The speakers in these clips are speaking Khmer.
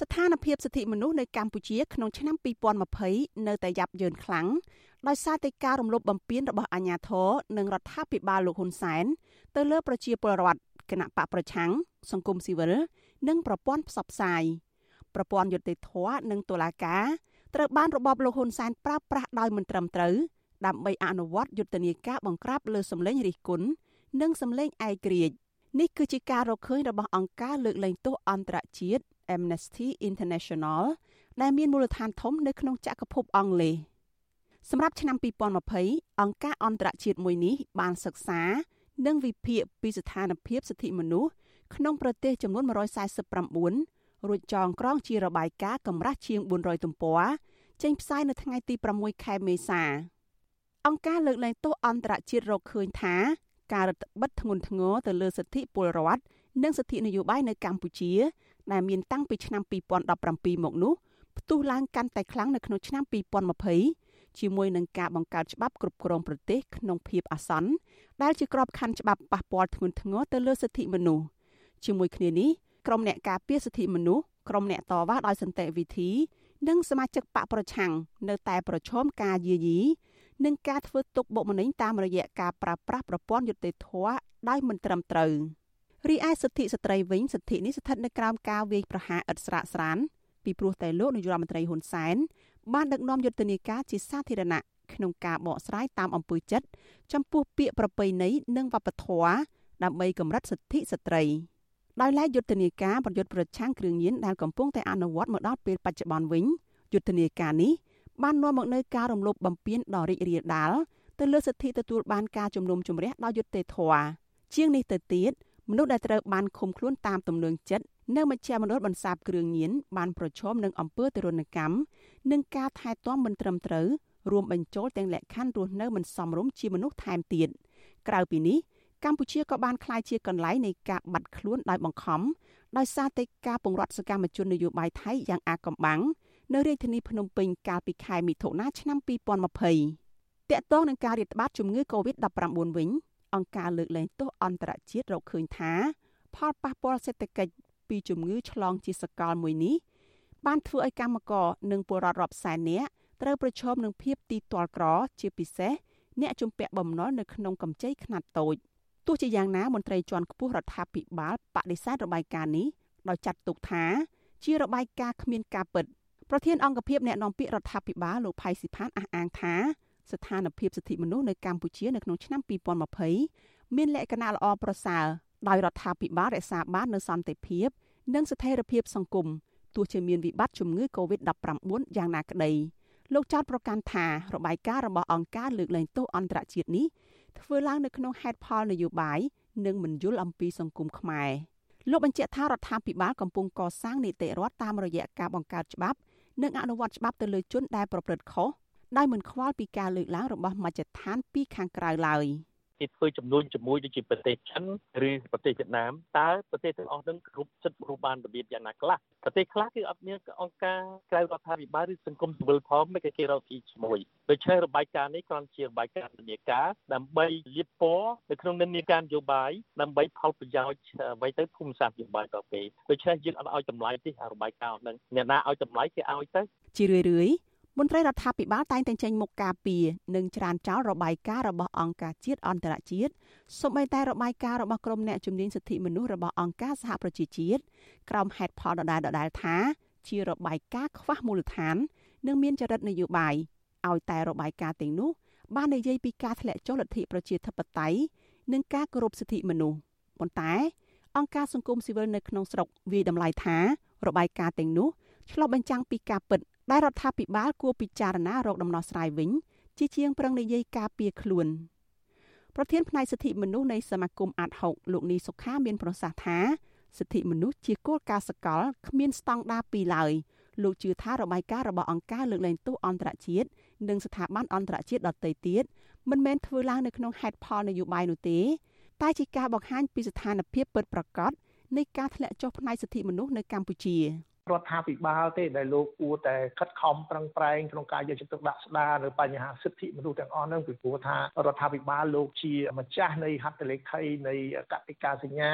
ស្ថានភាពសិទ្ធិមនុស្សនៅកម្ពុជាក្នុងឆ្នាំ2020នៅតែយ៉ាប់យ៉ឺនខ្លាំងដោយសារតែការរំលោភបំពានរបស់អាជ្ញាធរនិងរដ្ឋាភិបាលលោកហ៊ុនសែនទៅលើប្រជាពលរដ្ឋគណៈបកប្រឆាំងសង្គមស៊ីវិលនិងប្រព័ន្ធផ្សព្វផ្សាយប្រព័ន្ធយុត្តិធម៌និងតុលាការត្រូវបានរបបលោកហ៊ុនសែនប្រើប្រាស់ដោយមិនត្រឹមត្រូវដើម្បីអនុវត្តយុទ្ធនាការបង្ក្រាបលើសម្លេងរិះគន់និងសម្លេងឯករាជ្យនេះគឺជាការរកឃើញរបស់អង្គការលើកលែងទោសអន្តរជាតិ Amnesty International ដែលមានមូលដ្ឋានធំនៅក្នុងចក្រភពអង់គ្លេសសម្រាប់ឆ្នាំ2020អង្គការអន្តរជាតិមួយនេះបានសិក្សានិងវិភាគពីស្ថានភាពសិទ្ធិមនុស្សក្នុងប្រទេសចំនួន149រួចចងក្រងជារបាយការណ៍កម្រាស់ជាង400ទំព័រចេញផ្សាយនៅថ្ងៃទី6ខែមេសាអង្គការលើកលែងទោសអន្តរជាតិរកឃើញថាការរដ្ឋបិទធ្ងន់ធ្ងរទៅលើសិទ្ធិពលរដ្ឋនិងសិទ្ធិនយោបាយនៅកម្ពុជា ដែលមានតាំងពីឆ្នាំ2017មកនោះផ្ទុះឡើងកាន់តែខ្លាំងនៅក្នុងឆ្នាំ2020ជាមួយនឹងការបង្កើតច្បាប់គ្រប់គ្រងប្រទេសក្នុងភាពអាសន្នដែលជាក្របខ័ណ្ឌច្បាប់ប៉ះពាល់ធ្ងន់ធ្ងរទៅលើសិទ្ធិមនុស្សជាមួយគ្នានេះក្រុមអ្នកការពារសិទ្ធិមនុស្សក្រុមអ្នកតវ៉ាដោយសន្តិវិធី និងសមាជិកបកប្រឆាំងនៅតែប្រឈមការយាយីនិងការធ្វើទុកបុកម្នេញតាមរយៈការប្រើប្រាស់ប្រព័ន្ធយុត្តិធម៌ដោយមិនត្រឹមត្រូវ រីឯសិទ្ធិស្ត្រីវិញសិទ្ធិនេះស្ថិតនៅក្រោមការវាយប្រហារឥតស្រាកស្រានពីព្រោះតែលោកនាយរដ្ឋមន្ត្រីហ៊ុនសែនបានដឹកនាំយុទ្ធនាការជាសាធារណៈក្នុងការបកស្រាយតាមអំពើចិត្តចំពោះពាក្យប្រពៃណីនិងវប្បធម៌ដើម្បីកម្រិតសិទ្ធិស្ត្រីដោយឡែកយុទ្ធនាការប្រយុទ្ធប្រឆាំងគ្រឿងញៀនដែលកំពុងតែអនុវត្តមកដល់ពេលបច្ចុប្បន្នវិញយុទ្ធនាការនេះបាននាំមកនូវការរំលោភបំពានដ៏រីករាលដាលទៅលើសិទ្ធិទទួលបានការជំនុំជម្រះដោយយុត្តិធម៌ជាងនេះទៅទៀត មនុស្សដែលត្រូវបានឃុំខ្លួនតាមទំនឹងចិត្តនៅមជ្ឈមណ្ឌលបន្សាបគ្រឿងញៀនបានប្រឈមនឹងអំពើទរណកម្មនិងការថែទាំមិនត្រឹមត្រូវរួមបញ្ចូលទាំងលក្ខខណ្ឌរស់នៅមិនសមរម្យជាមនុស្សថែមទៀតក្រៅពីនេះកម្ពុជាក៏បានក្លាយជាកន្លែងនៃការបាត់ខ្លួនដោយបង្ខំដោយសារតែការពង្រត់សកម្មជននយោបាយថៃយ៉ាងអាកំបាំងនៅរាជធានីភ្នំពេញកាលពីខែមិថុនាឆ្នាំ2020តាក់ទងនឹងការរាតត្បាតជំងឺ Covid-19 វិញ អង្គការលើកលែងទោសអន្តរជាតិរកឃើញថា ផលប៉ះពាល់សេដ្ឋកិច្ចពីជំងឺឆ្លងជាសកលមួយនេះបានធ្វើឲ្យកម្មករនិងពលរដ្ឋរាប់សែននាក់ត្រូវប្រឈមនឹងភាពទីទាល់ក្រជាពិសេសអ្នកជំពាក់បំណុលនៅក្នុងកម្ចីខ្នាតតូចទោះជាយ៉ាងណាមន្ត្រីជាន់ខ្ពស់រដ្ឋាភិបាលបដិសេធរបាយការណ៍នេះដោយចាត់ទុកថា ជារបាយការណ៍គ្មានការពិតប្រធានអង្គភិបអ្នកនាំពាក្យរដ្ឋាភិបាលលោកផៃស៊ីផានអះអាងថា ស្ថានភាពសិទ្ធិមនុស្សនៅកម្ពុជានៅក្នុងឆ្នាំ2020មានលក្ខណៈល្អប្រសើរដោយរដ្ឋាភិបាលរក្សាបាននូវសន្តិភាព និងស្ថិរភាពសង្គមទោះជាមានវិបត្តិជំងឺ Covid-19 យ៉ាងណាក្តីលោកចោទប្រកាន់ថារបាយការណ៍របស់អង្គការលើកលែងទោសអន្តរជាតិនេះធ្វើឡើងនៅក្នុងហេតុផលនយោបាយនិងមិនយល់អំពីសង្គមខ្មែរលោកបញ្ជាក់ថារដ្ឋាភិបាលកំពុងកសាងនីតិរដ្ឋតាមរយៈការបង្កើតច្បាប់ និងអនុវត្តច្បាប់ទៅលើជនដែលប្រព្រឹត្តខុស ដោយមិនខ្វល់ពីការលើកឡើងរបស់មជ្ឈដ្ឋានពីខាងក្រៅឡើយគេធ្វើចំនួនជាមួយដូចជាប្រទេសចិនឬប្រទេសវៀតណាមតើប្រទេសទាំងអស់នឹងគ្រប់សិទ្ធិគ្រប់បានរបៀបយ៉ាងណាខ្លះប្រទេសខ្លះគឺអត់មានអង្គការក្រៅរដ្ឋាភិបាលឬសង្គមស៊ីវិលផងមិនគេរកទីជាមួយដូច្នេះរបាយការណ៍នេះគ្រាន់ជារបាយការណ៍និយាការដើម្បីលាបពណ៌នៅក្នុងនិន្នាការនយោបាយដើម្បីផលប្រយោជន៍អ្វីទៅភូមិសាស្ត្រនយោបាយតទៅដូច្នេះយើងអត់ឲ្យតម្លៃទេរបាយការណ៍ហ្នឹងអ្នកណាឲ្យតម្លៃគេឲ្យទៅជារឿយរឿយ មន្ត្រីរដ្ឋាភិបាលតែងតែចេញមុខការពីនិងច្រានចោលរបាយការណ៍របស់អង្គការជាតិអន្តរជាតិសូម្បីតែរបាយការណ៍របស់ក្រុមអ្នកជំនាញសិទ្ធិមនុស្សរបស់អង្គការសហប្រជាជាតិក្រោមហេតុផលដដែលដដែលថា ជារបាយការណ៍ខ្វះមូលដ្ឋាន និងមានចរិតនយោបាយឲ្យតែរបាយការណ៍ទាំងនោះបាននិយាយពីការធ្លាក់ចុះលទ្ធិប្រជាធិបតេយ្យនិងការគោរពសិទ្ធិមនុស្សប៉ុន្តែអង្គការសង្គមស៊ីវិលនៅក្នុងស្រុកវាយតម្លៃថារបាយការណ៍ទាំងនោះឆ្លុះបញ្ចាំងពីការពិត ដែលរដ្ឋាភិបាលគួរពិចារណារកដំណោះស្រាយវិញជាជាងប្រឹងនិយាយការពារខ្លួនប្រធានផ្នែកសិទ្ធិមនុស្សនៃសមាគមអាត់ហុកលោកនីសុខាមានប្រសាសន៍ថាសិទ្ធិមនុស្សជាគោលការណ៍សកលគ្មានស្តង់ដារពីរឡើយលោកជឿថារបាយការណ៍របស់អង្គការលើកលែងទោសអន្តរជាតិនិងស្ថាប័នអន្តរជាតិដទៃទៀតមិនមែនធ្វើឡើងនៅក្នុងហេតុផលនយោបាយនោះទេតែជាការបង្ហាញពីស្ថានភាពពិតប្រាកដនៃការធ្លាក់ចុះផ្នែកសិទ្ធិមនុស្សនៅកម្ពុជា រដ្ឋាភិបាលទេដែលលោកគួរតែខិតខំប្រឹងប្រែងក្នុងការយកចិត្តទុកដាក់ស្ដារនៅបញ្ហាសិទ្ធិមនុស្សទាំងអស់ហ្នឹងពីព្រោះថារដ្ឋាភិបាលលោកជាម្ចាស់នៃហត្ថលេខីនៃកតិកាសញ្ញា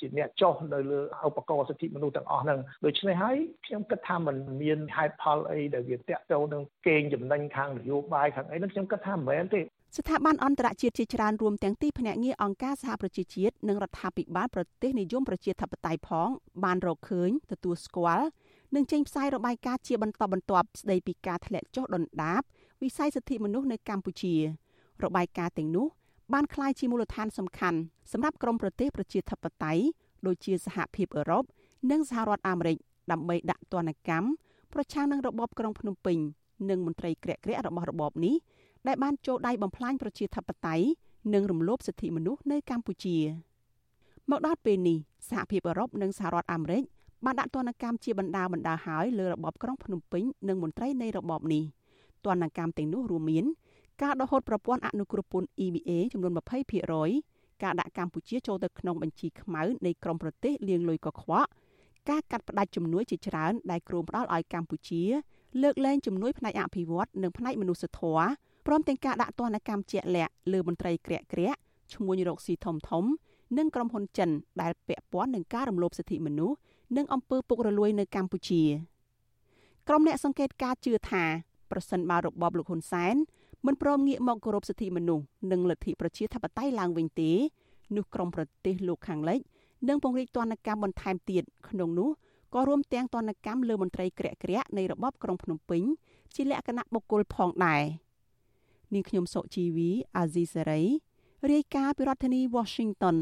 ជាអ្នកចុះនៅលើឧបករណ៍សិទ្ធិមនុស្សទាំងអស់ហ្នឹងដូច្នេះហើយខ្ញុំគិតថាมันមានហេតុផលអីដែលវាតាក់ទងនឹងកេងចំណេញខាងនយោបាយខាងអីហ្នឹងខ្ញុំគិតថាមិនមែនទេ ស្ថាប័នអន្តរជាតិជាច្រើនរួមទាំងទីភ្នាក់ងារអង្គការសហប្រជាជាតិនិងរដ្ឋាភិបាលប្រទេសនិយមប្រជាធិបតេយ្យផង បានរកឃើញទទួលស្គាល់និងចេញផ្សាយរបាយការណ៍ជាបន្តបន្ទាប់ស្ដីពីការធ្លាក់ចុះដុនដាបវិស័យសិទ្ធិមនុស្សនៅកម្ពុជា របាយការណ៍ទាំងនោះបានក្លាយជាមូលដ្ឋានសំខាន់សម្រាប់ក្រមប្រទេសប្រជាធិបតេយ្យដូចជាសហភាពអឺរ៉ុបនិងសហរដ្ឋអាមេរិកដើម្បីដាក់ទណ្ឌកម្មប្រឆាំងនឹងរបបក្រុងភ្នំពេញនិងមន្ត្រីក្រាក់ក្រាក់របស់របបនេះ ដែលបានចូលដៃបំផ្លាញប្រជាធិបតេយ្យនិងរំលោភសិទ្ធិមនុស្សនៅកម្ពុជាមកដល់ពេលនេះសហភាពអឺរ៉ុបនិងសហរដ្ឋអាមេរិកបានដាក់ទណ្ឌកម្មជាបណ្ដាបណ្ដាហើយលើរបបក្រុងភ្នំពេញនិងមន្ត្រីនៃរបបនេះទណ្ឌកម្មទាំងនោះរួមមានការដកហូតប្រព័ន្ធអនុគ្រោះពន្ធ EBA ចំនួន20%ការដាក់កម្ពុជាចូលទៅក្នុងបញ្ជីខ្មៅនៃក្រមប្រទេសលាងលុយកខ្វក់ការកាត់ផ្តាច់ជំនួយជាច្រើនដែលគ្រោងផ្ដាល់ឲ្យកម្ពុជា លើកលែងជំនួយផ្នែកអភិវឌ្ឍនិងផ្នែកមនុស្សធម៌ ព្រមទាំងការដាក់ទណ្ឌកម្មជាក់លាក់លើមន្ត្រីក្រាក់ក្រាក់ឈ្មួញរកស៊ីធំធំ និងក្រុមហ៊ុនចិន ដែលពាក់ព័ន្ធនឹងការរំលោភសិទ្ធិមនុស្សនិងអំពើពុករលួយនៅកម្ពុជាក្រុមអ្នកសង្កេតការជឿថាប្រសិនបើរបបលោកហ៊ុនសែនមិនព្រមងាកមកគោរពសិទ្ធិមនុស្សនិងលទ្ធិប្រជាធិបតេយ្យឡើងវិញទេនោះក្រមប្រទេសលោកខាងលិចនឹងពង្រីកទណ្ឌកម្មបន្ថែមទៀតក្នុងនោះក៏រួមទាំងទណ្ឌកម្មលើមន្ត្រីក្រាក់ក្រាក់នៃរបបក្រុងភ្នំពេញជាលក្ខណៈបុគ្គលផងដែរ នាងខ្ញុំសុជីវីអាស៊ីសេរីរាយការណ៍ពីរដ្ឋធានី Washington